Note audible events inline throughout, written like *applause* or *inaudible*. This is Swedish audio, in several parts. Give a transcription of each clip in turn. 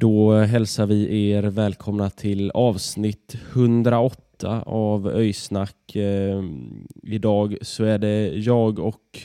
Då hälsar vi er välkomna till avsnitt 108 av Öysnack. Ehm, idag så är det jag och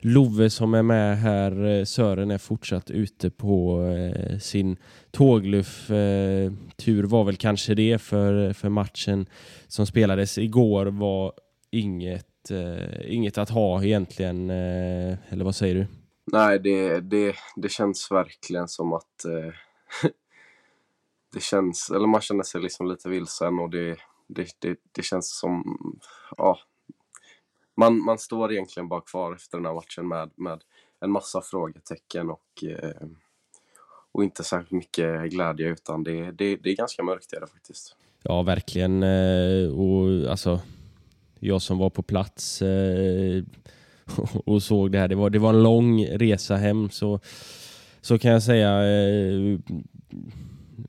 Love som är med här. Sören är fortsatt ute på eh, sin tågluff. Ehm, tur var väl kanske det för, för matchen som spelades igår var inget, eh, inget att ha egentligen. Eh, eller vad säger du? Nej, det, det, det känns verkligen som att eh, *laughs* det känns, eller man känner sig liksom lite vilsen och det, det, det, det känns som, ja, man, man står egentligen bara kvar efter den här matchen med, med en massa frågetecken och, eh, och inte särskilt mycket glädje utan det, det, det är ganska mörkt är det faktiskt. Ja, verkligen. Eh, och alltså, jag som var på plats eh, *laughs* och såg det här. Det var, det var en lång resa hem så, så kan jag säga. eh,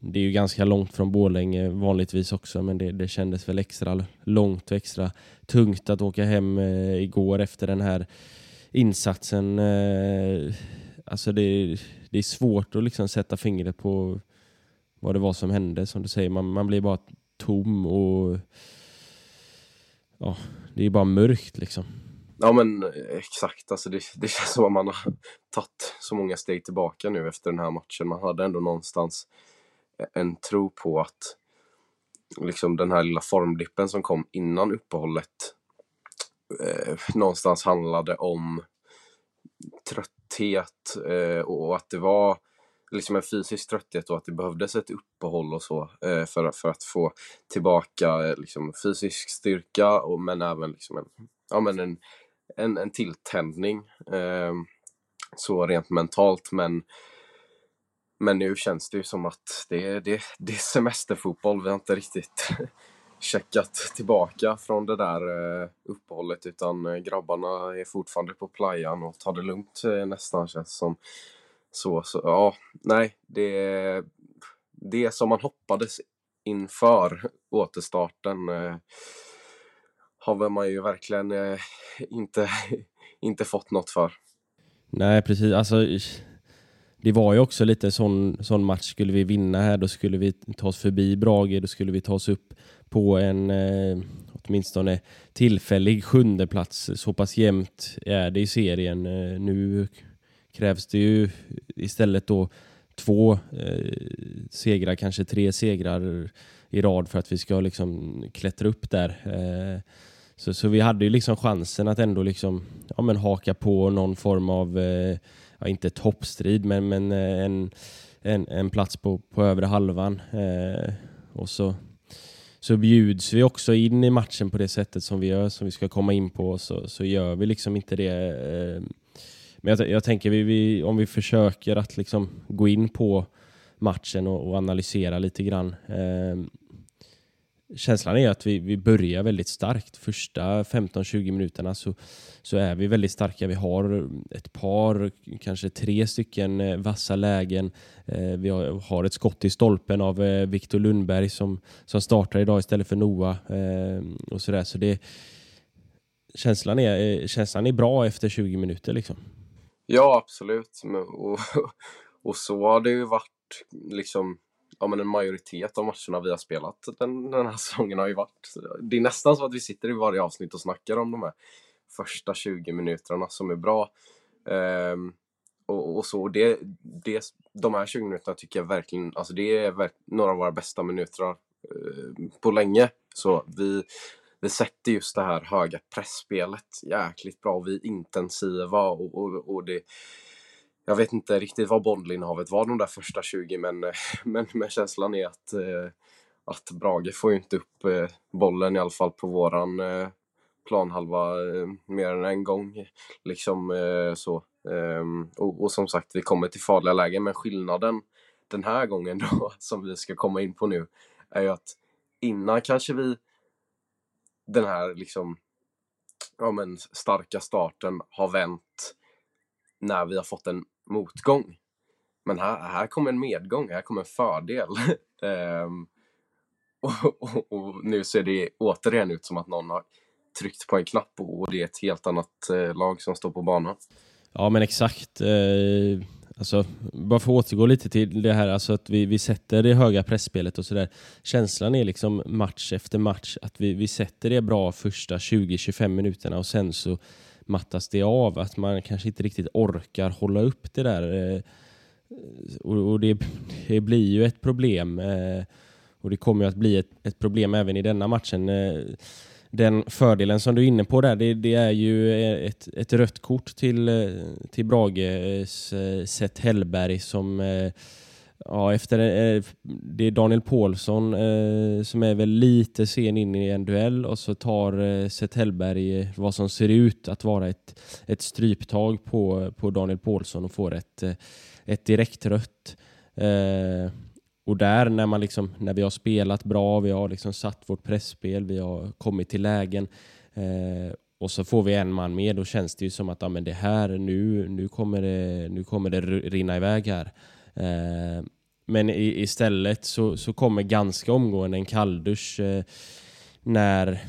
Det är ju ganska långt från Borlänge vanligtvis också men det, det kändes väl extra långt och extra tungt att åka hem eh, igår efter den här insatsen. Eh, Alltså det, det är svårt att liksom sätta fingret på vad det var som hände. Som du säger, man, man blir bara tom och ja, det är bara mörkt liksom. Ja men eh, exakt, alltså det, det känns som att man har tagit så många steg tillbaka nu efter den här matchen. Man hade ändå någonstans eh, en tro på att liksom den här lilla formdippen som kom innan uppehållet eh, någonstans handlade om trötthet eh, och att det var liksom en fysisk trötthet och att det behövdes ett uppehåll och så eh, för, för att få tillbaka eh, liksom, fysisk styrka och, men även liksom en, ja, men en, en, en tilltändning eh, så rent mentalt men men nu känns det ju som att det är, det, det är semesterfotboll. Vi har inte riktigt *laughs* checkat tillbaka från det där eh, uppehållet utan eh, grabbarna är fortfarande på playan och tar det lugnt eh, nästan känns som. Så, så ja, nej, det, det som man hoppades inför återstarten eh, har man ju verkligen eh, *laughs* inte, *laughs* inte fått något för. Nej, precis. Alltså, det var ju också lite sån, sån match. Skulle vi vinna här, då skulle vi ta oss förbi Brage. Då skulle vi ta oss upp på en eh, åtminstone tillfällig sjunde plats. Så pass jämnt är det i serien. Eh, nu krävs det ju istället då två eh, segrar, kanske tre segrar i rad för att vi ska liksom klättra upp där. Eh, så, så vi hade ju liksom chansen att ändå liksom, ja, men haka på någon form av eh, ja, inte toppstrid, men, men eh, en, en, en plats på, på övre halvan. Eh, och så, så bjuds vi också in i matchen på det sättet som vi gör, som vi ska komma in på, så, så gör vi liksom inte det. Eh, men jag, jag tänker vi, vi, om vi försöker att liksom gå in på matchen och, och analysera lite grann. Eh, Känslan är att vi, vi börjar väldigt starkt. Första 15-20 minuterna så, så är vi väldigt starka. Vi har ett par, kanske tre stycken eh, vassa lägen. Eh, vi har, ett skott i stolpen av eh, Viktor Lundberg som, som startar idag istället för Noah. Och så där. Så det, känslan, är, känslan är bra efter 20 minuter. Liksom. Ja, absolut. Och, *laughs* och så har det ju varit liksom ja, men en majoritet av matcherna vi har spelat den, den här *laughs* säsongen har ju varit. Det är nästan så att vi sitter i varje avsnitt och snackar om de här första 20 minuterna som är bra. Um, och, och så det, det, de här 20 minuterna tycker jag verkligen, alltså det är verk, några av våra bästa minuter uh, på länge. Så vi, vi sätter just det här höga pressspelet jäkligt bra. Vi är intensiva och, och, och det jag vet inte riktigt vad bollinnehavet var de där första 20 men, *laughs* men, men känslan är att, eh, att Brage får ju inte upp eh, bollen i alla fall på våran eh, planhalva mer än en gång. Liksom så. Ehm, och, och, som sagt, vi kommer till farliga lägen men skillnaden den här gången *laughs* då, som vi ska komma in på nu, är ju att innan kanske vi den här liksom ja men starka starten har vänt när vi har fått en motgång. Men här, här kommer en medgång, här kommer en fördel. um, *laughs* och, och, och, nu ser det återigen ut som att någon har tryckt på en knapp och det är ett helt annat eh, lag som står på banan. Ja men exakt. Eh, alltså, bara för att återgå lite till det här alltså att vi, vi sätter det höga pressspelet och sådär. Känslan är liksom match efter match att vi, vi sätter det bra första 20-25 minuterna och sen så mattas det av. Att man kanske inte riktigt orkar hålla upp det där. Eh, och det, det blir ju ett problem. Eh, och det kommer att bli ett, ett, problem även i denna matchen. Eh, den fördelen som du är inne på där, det, det är ju ett, ett rött kort till, till Brages Seth Hellberg som Ja, efter eh, det är Daniel Paulsson eh, som är väl lite sen in i en duell och så tar eh, Seth Hellberg eh, vad som ser ut att vara ett, ett stryptag på, på Daniel Paulsson och får ett, eh, ett direkt rött. Eh, och där när, man liksom, när vi har spelat bra, vi har liksom satt vårt pressspel, vi har kommit till lägen och så får vi en man mer, då känns det ju som att ja, men det här, nu, nu, kommer det, nu kommer det rinna iväg här. Eh, men istället så, så kommer ganska omgående en kalldusch eh, när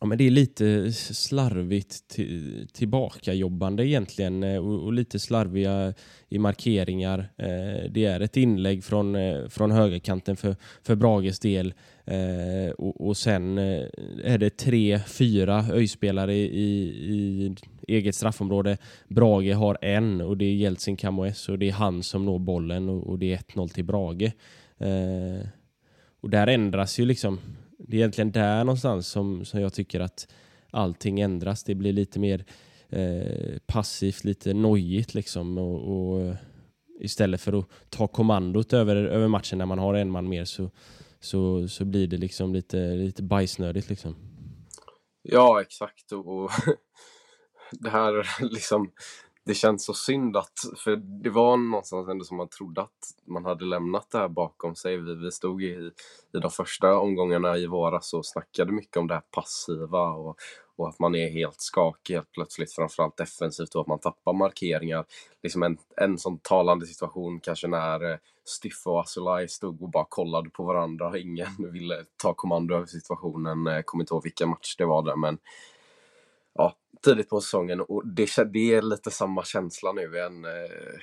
ja, men det är lite slarvigt till, tillbakajobbande egentligen eh, och, och, lite slarviga i markeringar. Eh, det är ett inlägg från, eh, från högerkanten för, för Brages del eh, och, och sen eh, är det tre, fyra öjspelare i, i eget straffområde. Brage har en och det är Jeltsin Kamoes och det är han som når bollen och, och det är 1-0 till Brage. Eh, och där ändras ju liksom det är egentligen där någonstans som, som jag tycker att allting ändras. Det blir lite mer eh, passivt, lite nojigt liksom. Och, och, istället för att ta kommandot över, över matchen när man har en man mer så, så, så blir det liksom lite, lite bajsnödigt liksom. Ja, exakt. Och, och *laughs* det här *laughs* liksom det känns så synd att, för det var någonstans ändå som man trodde att man hade lämnat det här bakom sig. Vi, vi stod i, i de första omgångarna i våras och snackade mycket om det här passiva och, och att man är helt skakig helt plötsligt, framförallt defensivt och att man tappar markeringar. Liksom en, en sån talande situation kanske när eh, Stiffa och Asulaj stod och bara kollade på varandra och ingen ville ta kommando över situationen. Jag kommer inte ihåg vilken match det var där men tidigt på säsongen och det, det är lite samma känsla nu än Eh,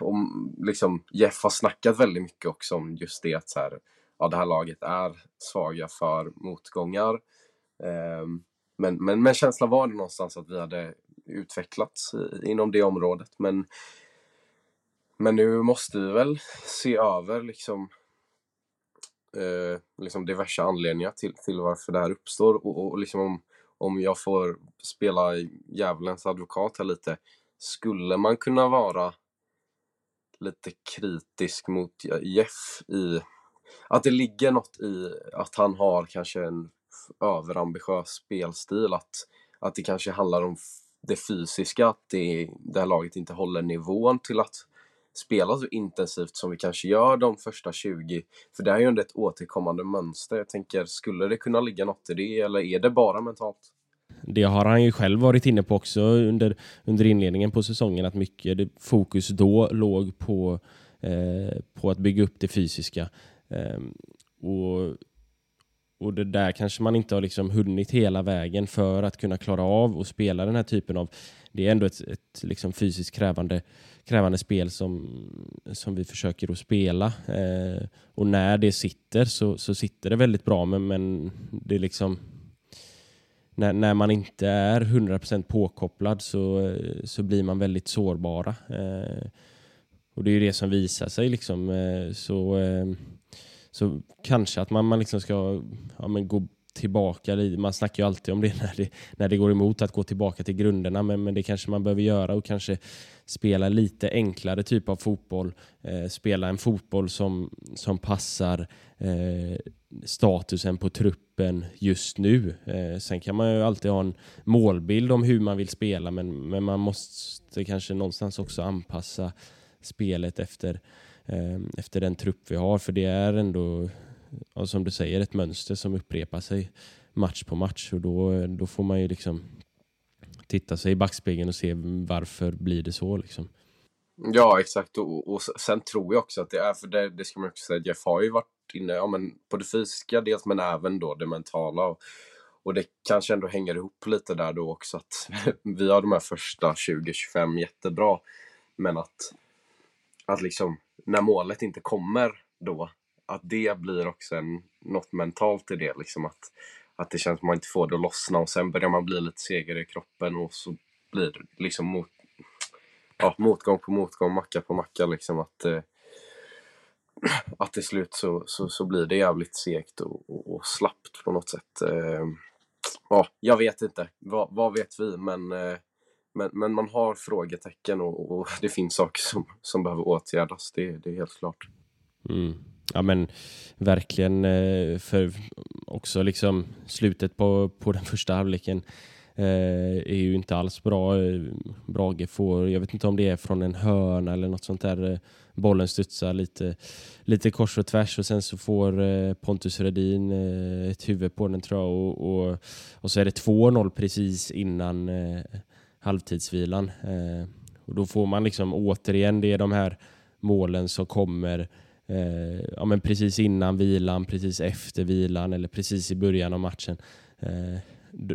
om, liksom, Jeff har snackat väldigt mycket också om just det att så här, ja, det här laget är svaga för motgångar. Eh, men, men, men känslan var det någonstans att vi hade utvecklats inom det området. Men, men nu måste vi väl se över liksom, eh, liksom diverse anledningar till, till varför det här uppstår och, och liksom om om jag får spela djävulens advokat här lite, skulle man kunna vara lite kritisk mot Jeff i att det ligger något i att han har kanske en överambitiös spelstil, att, att det kanske handlar om det fysiska, att det, det här laget inte håller nivån till att spela så intensivt som vi kanske gör de första 20. För det är ju ändå ett återkommande mönster. Jag tänker, skulle det kunna ligga något i det eller är det bara mentalt? Det har han ju själv varit inne på också under, under inledningen på säsongen att mycket fokus då låg på, eh, på att bygga upp det fysiska. Eh, och, och det där kanske man inte har liksom hunnit hela vägen för att kunna klara av och spela den här typen av... Det är ändå ett, ett liksom fysiskt krävande krävande spel som, som vi försöker att spela. Eh, och när det sitter så, så sitter det väldigt bra men, men det är liksom när, när man inte är 100% påkopplad så, så blir man väldigt sårbara. Eh, och det är ju det som visar sig liksom. Eh, så, eh, så kanske att man, man liksom ska ja, men gå tillbaka. Man snackar ju alltid om det *laughs* när det, när det går emot att gå tillbaka till grunderna, men, men det kanske man behöver göra och kanske spela lite enklare typ av fotboll. Eh, spela en fotboll som, som passar eh, statusen på truppen just nu. Eh, sen kan man ju alltid ha en målbild om hur man vill spela, men, men man måste kanske någonstans också anpassa spelet efter, eh, efter den trupp vi har, för det är ändå ja, som du säger, ett mönster som upprepar sig match på match och då, då får man ju liksom titta sig i backspegeln och se varför blir det så liksom. Ja, exakt. Och, och sen tror jag också att det är, för det, det ska man också säga, Jeff har ju varit inne ja, men på det fysiska dels, men även då det mentala. Och, och det kanske ändå hänger ihop lite där då också att *laughs* vi har de här första 20-25 jättebra, men att, att liksom när målet inte kommer då, att det blir också en, något mentalt i det. Liksom att, att det känns som att man inte får det att lossna och sen börjar man bli lite segare i kroppen och så blir det liksom mot, ja, motgång på motgång, macka på macka. Liksom att, eh, att till slut så, så, så blir det jävligt segt och, och, och slappt på något sätt. Eh, ja, jag vet inte. Va, vad vet vi? Men, eh, men, men man har frågetecken och, och, det finns saker som, som behöver åtgärdas. Det, det är helt klart. Mm. Ja men verkligen, eh, för också liksom slutet på, på den *laughs* första halvleken eh, är ju inte alls bra. Eh, Brage får, jag vet inte om det är från en hörna eller något sånt där. Bollen studsar lite, lite kors och tvärs och sen så får Pontus Redin ett huvud på den tror jag och, och, och så är det 2-0 precis innan halvtidsvilan. Och då får man liksom återigen, det är de här målen som kommer eh, ja, men precis innan vilan, precis efter vilan eller precis i början av matchen. Eh,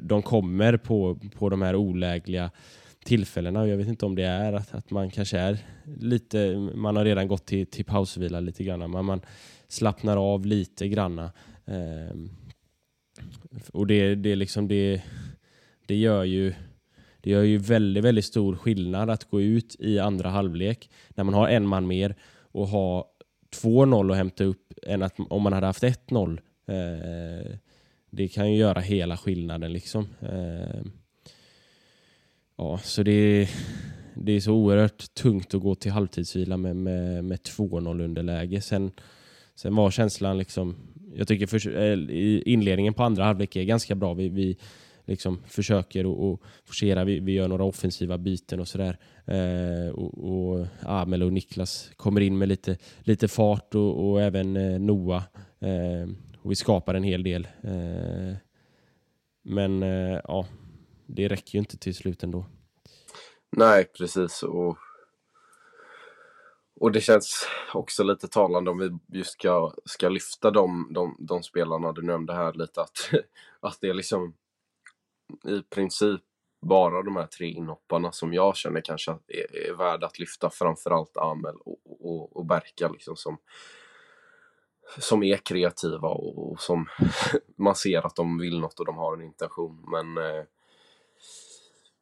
de kommer på, på de här olägliga tillfällena och jag vet inte om det är att, att man kanske är lite, man har redan gått till, till pausvila lite grann, men man slappnar av lite granna. Eh, och det, det, liksom det, det gör ju det gör ju väldigt, väldigt stor skillnad att gå ut i andra halvlek när man har en man mer och ha 2-0 och hämta upp än att om man hade haft 1-0. Eh, det kan ju göra hela skillnaden liksom. Eh, ja, så det, det är så oerhört tungt att gå till halvtidsvila med, med, med 2-0 underläge. Sen, sen var känslan liksom, jag tycker för, eh, inledningen på andra halvlek är ganska bra. Vi, vi liksom försöker och, forcera. Vi, vi gör några offensiva byten och sådär. Eh, och, och Amel och Niklas kommer in med lite, lite fart och, och även eh, Noah. Eh, och vi skapar en hel del. Eh, men eh, ja, det räcker ju inte till slut ändå. Nej, precis. Och, och det känns också lite talande om vi just ska, ska lyfta de, de, de spelarna du nämnde här lite. Att, *laughs* att det är liksom i princip bara de här tre inhopparna som jag känner kanske är, är värda att lyfta. Framförallt Amel och, och, och Berka liksom som, som är kreativa och, och, som *laughs* man ser att de vill något och de har en intention. Men, eh,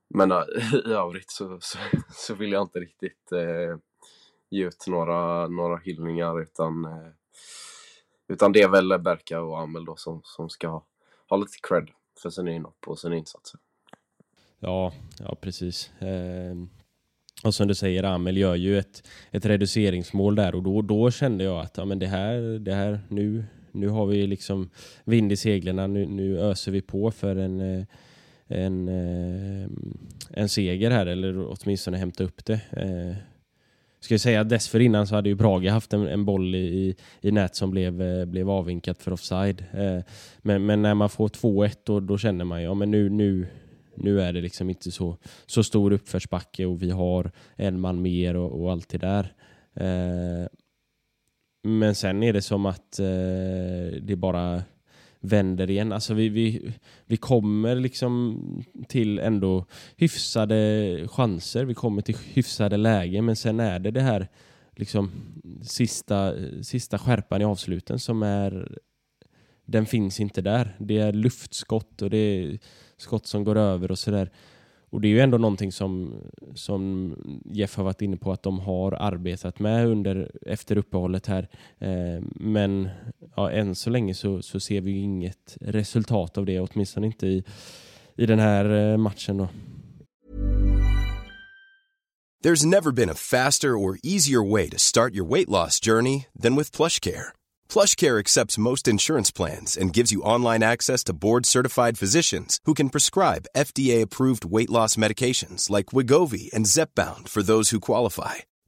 men eh, *laughs* i övrigt så, så, så, vill jag inte riktigt eh, ge ut några, några hyllningar utan, eh, utan det är väl Berka och Amel då som, som ska ha, ha lite cred för sina inhopp och sina insatser. Ja, ja precis. Eh, och som du säger, Amel gör ju ett, ett reduceringsmål där och då, då kände jag att ja, men det här, det här nu, nu har vi liksom vind i seglen, nu, nu öser vi på för en, eh, en, eh, en seger här eller åtminstone hämta upp det. Eh, Ska jag säga dessförinnan så hade ju Brage haft en, en boll i, i nät som blev, eh, blev avvinkat för offside. Eh, men, men när man får 2-1 då, då känner man ju ja, men nu, nu, nu är det liksom inte så, så stor uppförsbacke och vi har en man mer och, och allt det där. Eh, men sen är det som att eh, det bara vänder igen. Alltså vi, vi, vi kommer liksom till ändå hyfsade chanser. Vi kommer till hyfsade lägen men sen är det det här liksom sista, sista skärpan i avsluten som är den finns inte där. Det är luftskott och det är skott som går över och sådär. och det är ju ändå någonting som, som Jeff har varit inne på att de har arbetat med under, efter uppehållet här. Eh, men ja, än så länge så, så ser vi inget resultat av det, åtminstone inte i, i den här eh, matchen. Då. There's never been a faster or easier way to start your weight loss journey than with PlushCare. PlushCare accepts most insurance plans and gives you online access to board-certified physicians who can prescribe FDA-approved weight loss medications like Wigovi and Zepbound for those who qualify.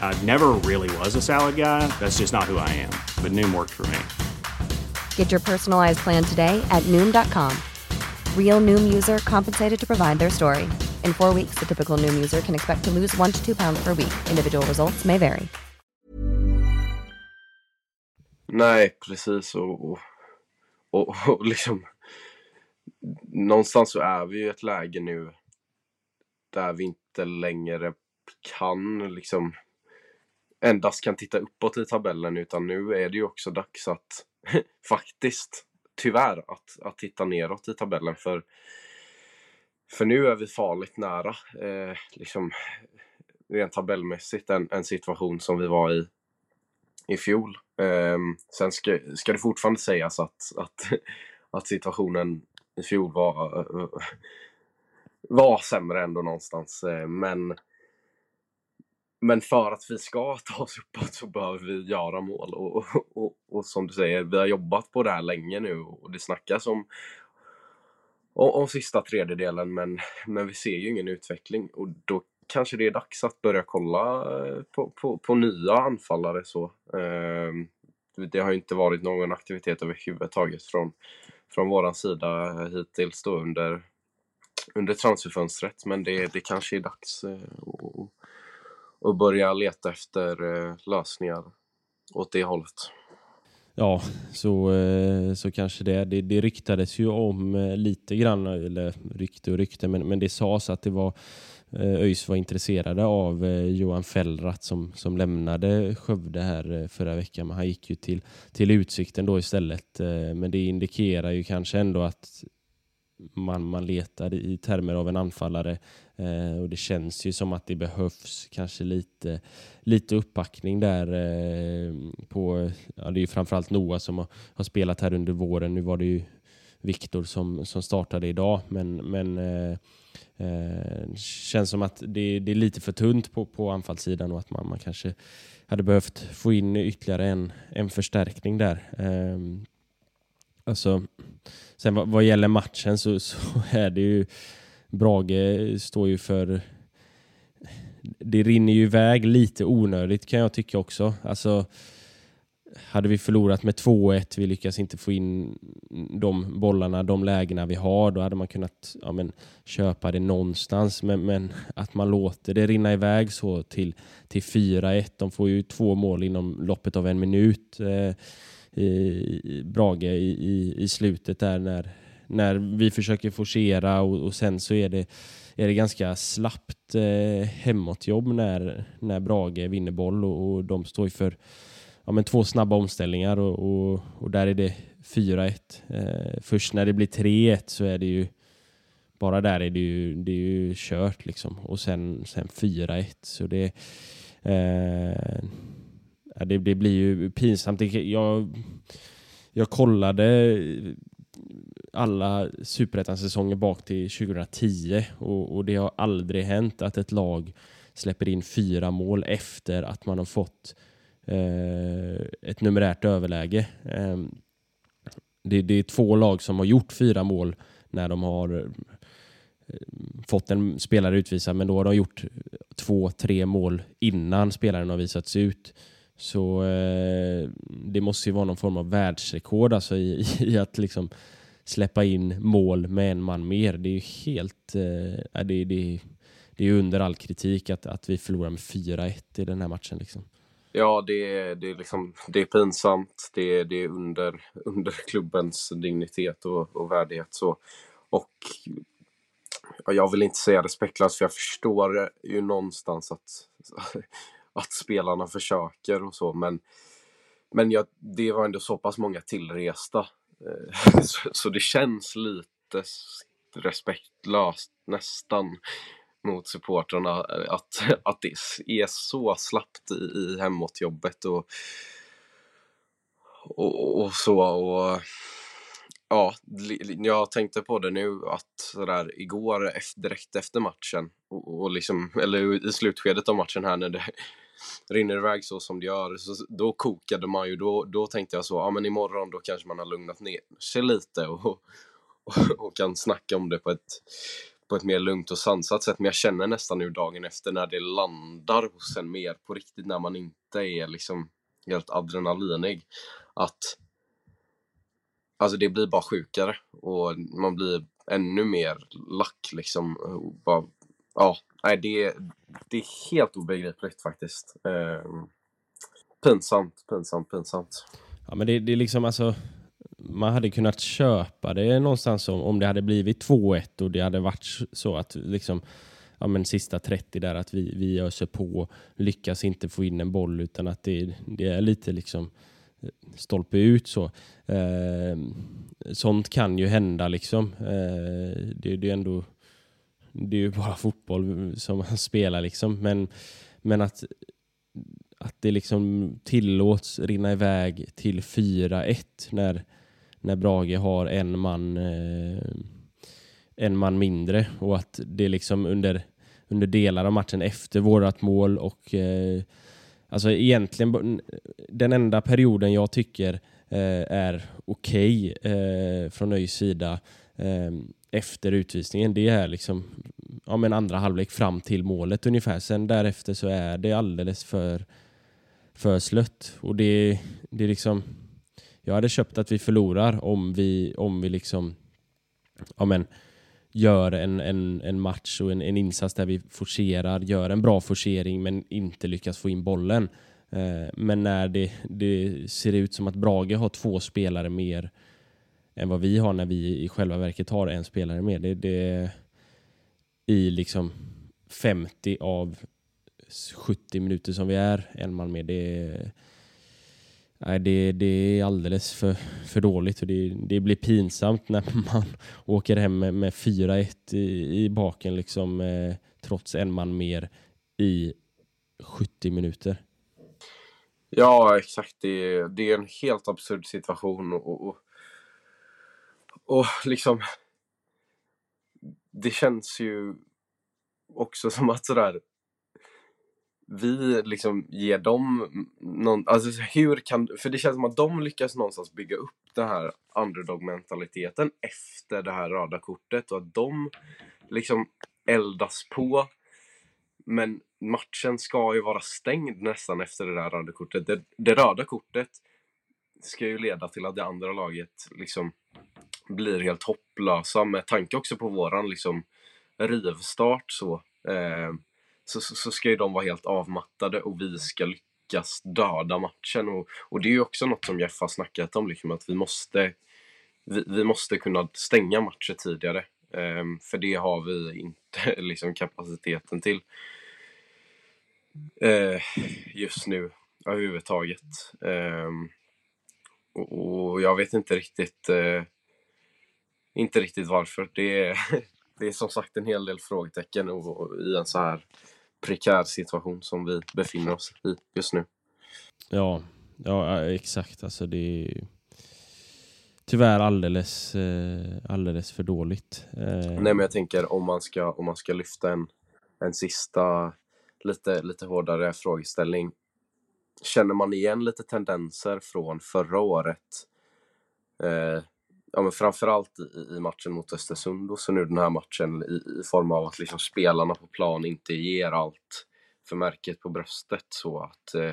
I never really was a salad guy. That's just not who I am. But Noom worked for me. Get your personalized plan today at Noom.com. Real Noom user compensated to provide their story. In four weeks, the typical Noom user can expect to lose one to two pounds per week. Individual results may vary. Nej, precis. Och, och, och, och liksom... Någonstans så är vi i ett läge nu där vi inte längre kan liksom endast kan titta uppåt i tabellen utan nu är det ju också dags att *laughs* faktiskt, tyvärr, att, att titta neråt i tabellen för för nu är vi farligt nära, eh, liksom rent tabellmässigt, en, en situation som vi var i i fjol. Eh, sen ska, ska det fortfarande sägas att, att, *laughs* att situationen i fjol var, eh, eh, var sämre ändå någonstans. Eh, men, men för att vi ska ta oss uppåt så behöver vi göra mål. Och, och, och, som du säger, vi har jobbat på det här länge nu och det snackas om, om, om sista tredjedelen men, men vi ser ju ingen utveckling och då kanske det är dags att börja kolla eh, på, på, på nya anfallare. Så. Eh, det har ju inte varit någon aktivitet överhuvudtaget från, från vår sida hittills då under, under transferfönstret men det, det kanske är dags eh, att, och börja leta efter eh, lösningar åt det hållet. Ja, så, eh, så kanske det. det. Det ryktades ju om eh, lite grann, eller rykte och rykte, men, men det sades att det var eh, ÖIS var intresserade av eh, Johan Fellrath som, som lämnade Skövde här eh, förra veckan. Men han gick ju till, till Utsikten då istället. Men det indikerar ju kanske ändå att man, man letar i termer av en anfallare eh, och det känns ju som att det behövs kanske lite, lite uppbackning där eh, på, ja, det är ju framförallt Noah som har, har, spelat här under våren. Nu var det ju Viktor som, som startade idag men, men eh, eh, känns som att det, det, är lite för tunt på, på anfallssidan och att man, man kanske hade behövt få in ytterligare en, en förstärkning där. Eh, alltså Sen vad, vad gäller matchen så, så, *laughs* är det ju Brage står ju för det rinner ju iväg lite onödigt kan jag tycka också. Alltså, hade vi förlorat med 2-1, vi lyckas inte få in de bollarna, de lägena vi har, då hade man kunnat ja, men, köpa det någonstans. Men, men, att man låter det rinna iväg så till, till 4-1, de får ju två mål inom loppet av en minut. Eh, i, Brage i, i, i, slutet där när, när vi försöker forcera och, och sen så är det, är det ganska slappt eh, hemåtjobb när, när Brage vinner boll och, och de står för ja, men två snabba omställningar och, och, och där är det 4-1. Eh, först när det blir 3-1 så är det ju bara där är det ju, det är ju kört liksom och sen, sen 4-1 så det eh, det, det blir ju pinsamt. Jag, jag kollade alla superettan-säsonger bak till 2010 och, och, det har aldrig hänt att ett lag släpper in fyra mål efter att man har fått eh, ett numerärt överläge. Eh, det, det, är två lag som har gjort fyra mål när de har eh, fått en spelare utvisad men då har de gjort två, tre mål innan spelaren har visats ut. Så eh, det måste ju vara någon form av världsrekord alltså i, *laughs* i, att liksom släppa in mål med en man mer. Det är ju helt... Eh, det, det, det är under all kritik att, att vi förlorar med 4-1 i den här matchen. Liksom. Ja, det är, det är, liksom, det är pinsamt. Det är, det är under, *laughs* under klubbens dignitet och, och värdighet. Så. Och jag vill inte säga respektlöst, för jag förstår ju någonstans att, *laughs* att spelarna försöker och så, men, men jag, det var ändå så pass många tillresta. Eh, *laughs* så, så det känns lite respektlöst, nästan mot supportrarna eh, att, *laughs* att det är så slappt i, i hemåtjobbet och, och, och så. Och, ja, jag tänkte på det nu att sådär igår direkt efter matchen och, och liksom, eller i slutskedet av matchen här när det rinner iväg så som det gör, så då kokade man ju. Då, då tänkte jag så, ja men imorgon då kanske man har lugnat ner sig lite och, och, och kan snacka om det på ett på ett mer lugnt och sansat sätt. Men jag känner nästan nu dagen efter när det landar hos en mer på riktigt, när man inte är liksom helt adrenalinig. Att alltså det blir bara sjukare och man blir ännu mer lack liksom. Bara, ja, nej, det, det är helt obegripligt faktiskt. Eh, pinsamt, pinsamt, pinsamt. Ja, men det, det är liksom alltså man hade kunnat köpa det någonstans om, om det hade blivit 2-1 och det hade varit så att liksom ja, men sista 30 där att vi, vi öser på, lyckas inte få in en boll utan att det, det är lite liksom eh, stolpe ut så. Eh, sånt kan ju hända liksom. Eh, det, det är ändå det är ju bara fotboll som man spelar liksom. Men, men att, att det liksom tillåts rinna iväg till 4-1 när när Brage har en man, eh, en man mindre och att det liksom under, under delar av matchen efter vårat mål och eh, alltså egentligen den enda perioden jag tycker eh, är okej okay, från ÖIS sida ehm, efter utvisningen det är liksom ja, men andra halvlek fram till målet ungefär. Sen därefter så är det alldeles för, för slött och det, det är liksom jag hade köpt att vi förlorar om vi, om vi liksom ja men, gör en, en, en match och en, en insats där vi forcerar, gör en bra forcering men inte lyckas få in bollen. Eh, men när det, det ser ut som att Brage har två spelare mer än vad vi har när vi i själva verket har en spelare mer. Det, det i liksom 50 av 70 minuter som vi är en man med. Det, Nej, det, det är alldeles för, för dåligt och det, det blir pinsamt när *laughs* man åker hem med, med 4-1 i, i baken liksom, eh, trots en man mer i 70 minuter. Ja, exakt. Det, det är en helt absurd situation och, och, och liksom det känns ju också *laughs* som att sådär vi liksom ger dem någon, alltså hur kan, för det känns som att de lyckas någonstans bygga upp den här underdog-mentaliteten efter det här röda kortet och att de liksom eldas på. Men matchen ska ju vara stängd nästan efter det där röda kortet. Det, det röda kortet ska ju leda till att det andra laget liksom blir helt hopplösa med tanke också på våran liksom rivstart så. Eh, så, så, så ska ju de vara helt avmattade och vi ska lyckas döda matchen. Och, och det är ju också något som Jeff har snackat om, liksom, att vi måste, vi, vi måste kunna stänga matcher tidigare. Eh, för det har vi inte *laughs* liksom, kapaciteten till eh, just nu överhuvudtaget. Ehm, och, och, jag vet inte riktigt eh, inte riktigt varför. Det är, *laughs* det är som sagt en hel del frågetecken och, och i en så här prekär situation som vi befinner oss i just nu. Ja, ja exakt. Alltså det är tyvärr alldeles, eh, alldeles för dåligt. Eh, Nej, men jag tänker om man ska, om man ska lyfta en, en sista lite, lite hårdare frågeställning. Känner man igen lite tendenser från förra året? Eh, ja, men framförallt i, i matchen mot Östersund och så nu den här matchen i, i form av att liksom spelarna på plan inte ger allt för märket på bröstet så att, eh,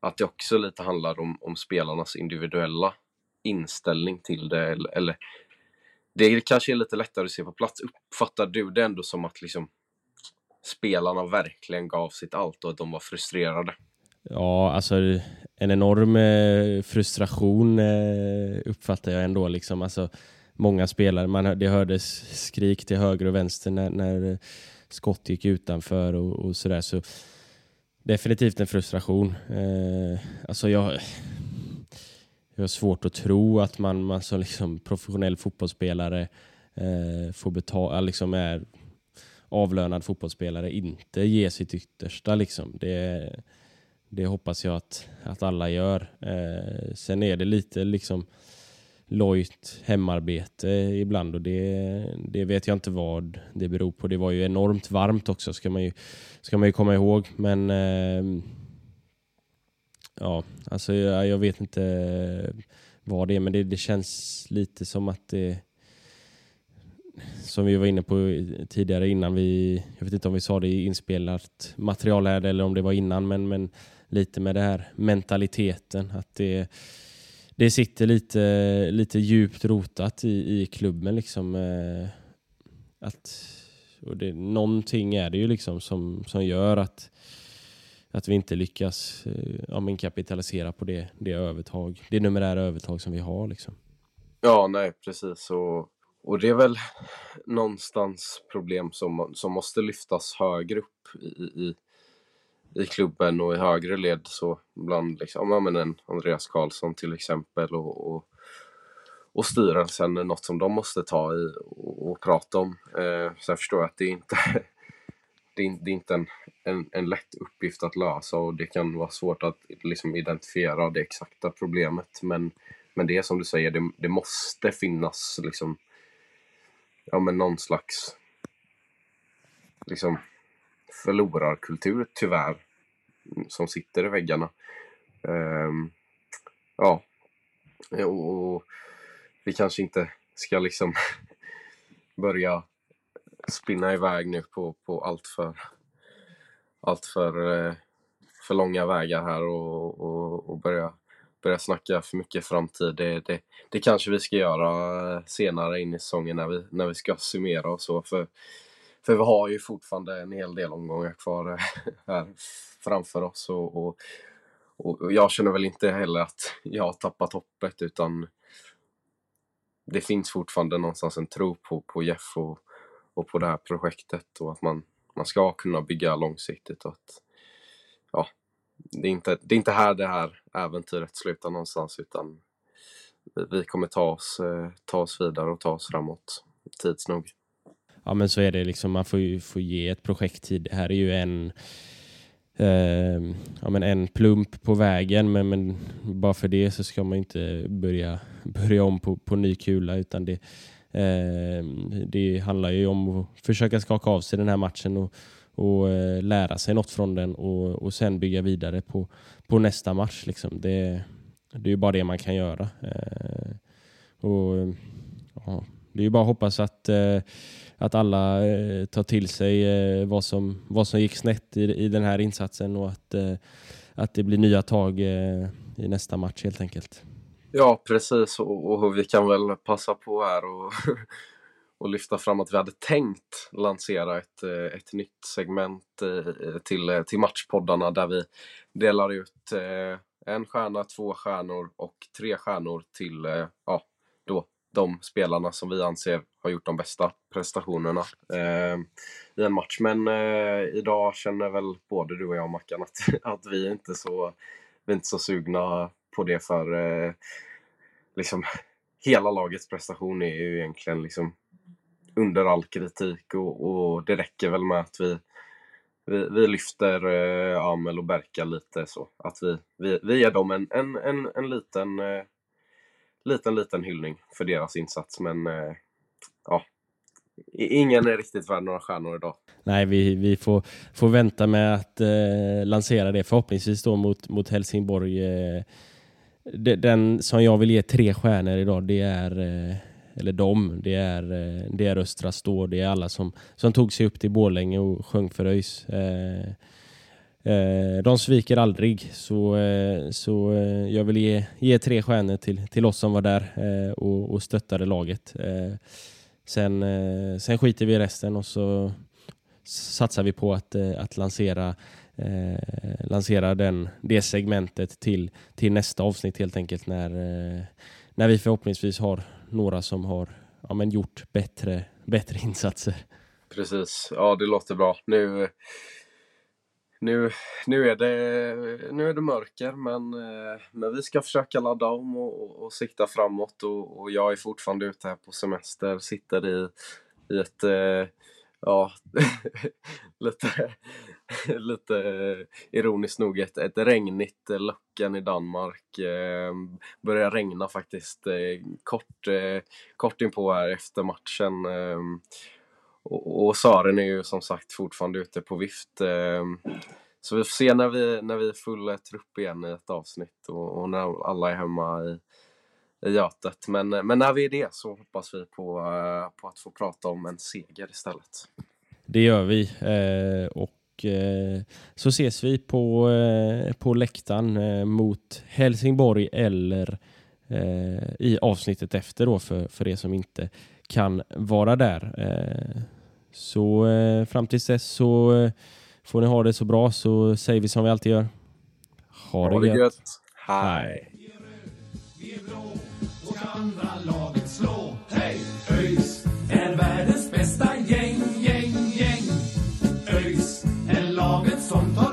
att det också lite handlar om, om spelarnas individuella inställning till det eller, eller det kanske är lite lättare att se på plats. Uppfattar du det ändå som att liksom spelarna verkligen gav sitt allt och att de var frustrerade. Ja, alltså en enorm eh, frustration eh, uppfattar jag ändå. Liksom. Alltså, många spelare, man, det hördes skrik till höger och vänster när, när eh, skott gick utanför och, och sådär. Så definitivt en frustration. Eh, alltså jag, jag har svårt att tro att man, man som liksom professionell fotbollsspelare eh, får betala, liksom är avlönad fotbollsspelare inte ger sitt yttersta. Liksom. Det, det hoppas jag att, att alla gör. Eh, sen är det lite liksom lojt hemarbete ibland och det, det vet jag inte vad det beror på. Det var ju enormt varmt också ska man ju, ska man ju komma ihåg. Men eh, ja, alltså jag, jag, vet inte vad det är men det, det känns lite som att det som vi var inne på tidigare innan vi, jag vet inte om vi sa det i inspelat material här eller om det var innan, men, men lite med det här mentaliteten. Att det, det sitter lite, lite djupt rotat i, i klubben. Liksom, eh, att, och det, någonting är det ju liksom som, som gör att, att vi inte lyckas eh, ja, men kapitalisera på det, det övertag, det numerära övertag som vi har. Liksom. Ja, nej precis. Och, och det är väl någonstans problem som, som måste lyftas högre upp i, i, i klubben och i högre led. Så bland liksom, ja, men en Andreas Karlsson till exempel och, och, och styrelsen är något som de måste ta i och, och prata om. Eh, sen förstår jag att det är inte *laughs* det är, det är inte en, en, en lätt uppgift att lösa och det kan vara svårt att liksom identifiera det exakta problemet. Men, men det är som du säger, det, det måste finnas liksom ja, men någon slags liksom förlorarkultur tyvärr som sitter i väggarna. Um, ja, och, och, vi kanske inte ska liksom *laughs* börja spinna iväg nu på, på allt för allt för, eh, för långa vägar här och, och, och börja börja snacka för mycket framtid. Det, det, det kanske vi ska göra eh, senare in i säsongen när vi, när vi ska summera och så. För, för vi har ju fortfarande en hel del omgångar kvar eh, *laughs* här framför oss. Och, och, och jag känner väl inte heller att jag har tappat hoppet utan det finns fortfarande någonstans en tro på, på Jeff och, och på det här projektet och att man, man ska kunna bygga långsiktigt och att ja, det är, inte, det är inte här det här äventyret slutar någonstans utan vi kommer ta oss, eh, ta oss vidare och ta oss framåt tids nog. Ja men så är det liksom, man får ju får ge ett projekt tid. Det här är ju en eh, ja, men en plump på vägen men, men bara för det så ska man inte börja, *laughs* börja om på, på ny kula utan det, eh, det handlar ju om att försöka skaka av sig den här matchen och och eh, lära sig något från den och, och sen bygga vidare på, på nästa match. Liksom. Det, det är ju bara det man kan göra. Eh, och, ja, det är ju bara att hoppas att, eh, att alla eh, tar till sig eh, vad, som, vad som gick snett i, i den här insatsen och att, eh, att det blir nya tag eh, i nästa match helt enkelt. Ja, precis. Och, och vi kan väl passa på här och *laughs* och lyfta fram att vi hade tänkt lansera ett, eh, ett nytt segment eh, till, till matchpoddarna där vi delar ut en stjärna, två stjärnor och tre stjärnor till ja, då, de spelarna som vi anser har gjort de bästa prestationerna eh, i en match. Men eh, idag känner väl både du och jag Mackan att, *laughs* att vi, är inte så, vi är inte så sugna på det för eh, liksom hela lagets prestation är ju egentligen liksom under all kritik och, och det räcker väl med att vi, vi, vi lyfter eh, Amel och Berka lite så. Att vi, vi, vi ger dem en, en, en, en liten, eh, liten, liten hyllning för deras insats. Men eh, ja, ingen är riktigt värd några stjärnor idag. Nej, vi, vi får, får vänta med att eh, lansera det förhoppningsvis då mot, mot Helsingborg. Eh, den som jag vill ge tre stjärnor idag, det är eh, eller de, det är, eh, det är Östra Stå, det är alla som, som tog sig upp till Borlänge och sjöng för ÖIS. Eh. Eh, de sviker aldrig, så, eh, så eh, jag vill ge, ge tre stjärnor till, till oss som var där eh, och, och stöttade laget. Eh, sen, eh, sen skiter vi i resten och så satsar vi på att, att lansera, lansera den, det segmentet till, till nästa avsnitt helt enkelt när, när vi förhoppningsvis har några som har ja, men gjort bättre, bättre insatser. Precis, ja det låter bra. Nu, nu, nu, är, det, nu är det mörker men, eh, men vi ska försöka ladda om och, och, och sikta framåt och, och jag är fortfarande ute här på semester, sitter i, i ett eh, ja, *laughs* lite, *laughs* lite eh, ironiskt nog ett, ett regnigt Löcken i Danmark. Eh, börjar regna faktiskt eh, kort, eh, kort inpå här efter matchen. Eh, och, och Saren är ju som sagt fortfarande ute på vift. Ehm, så vi får se när vi, när vi är full trupp igen i ett avsnitt och, och när alla är hemma i, i Götet. Men, men när vi är det så hoppas vi på, eh, på att få prata om en seger istället. Det gör vi. Eh, och eh, så ses vi på, eh, på läktaren eh, mot Helsingborg eller eh, i avsnittet efter då för, för er som inte kan vara där. Så eh, fram tills dess så eh, får ni ha det så bra så säger vi som vi alltid gör. Ha, ha det gött. gött. Hej. Som tar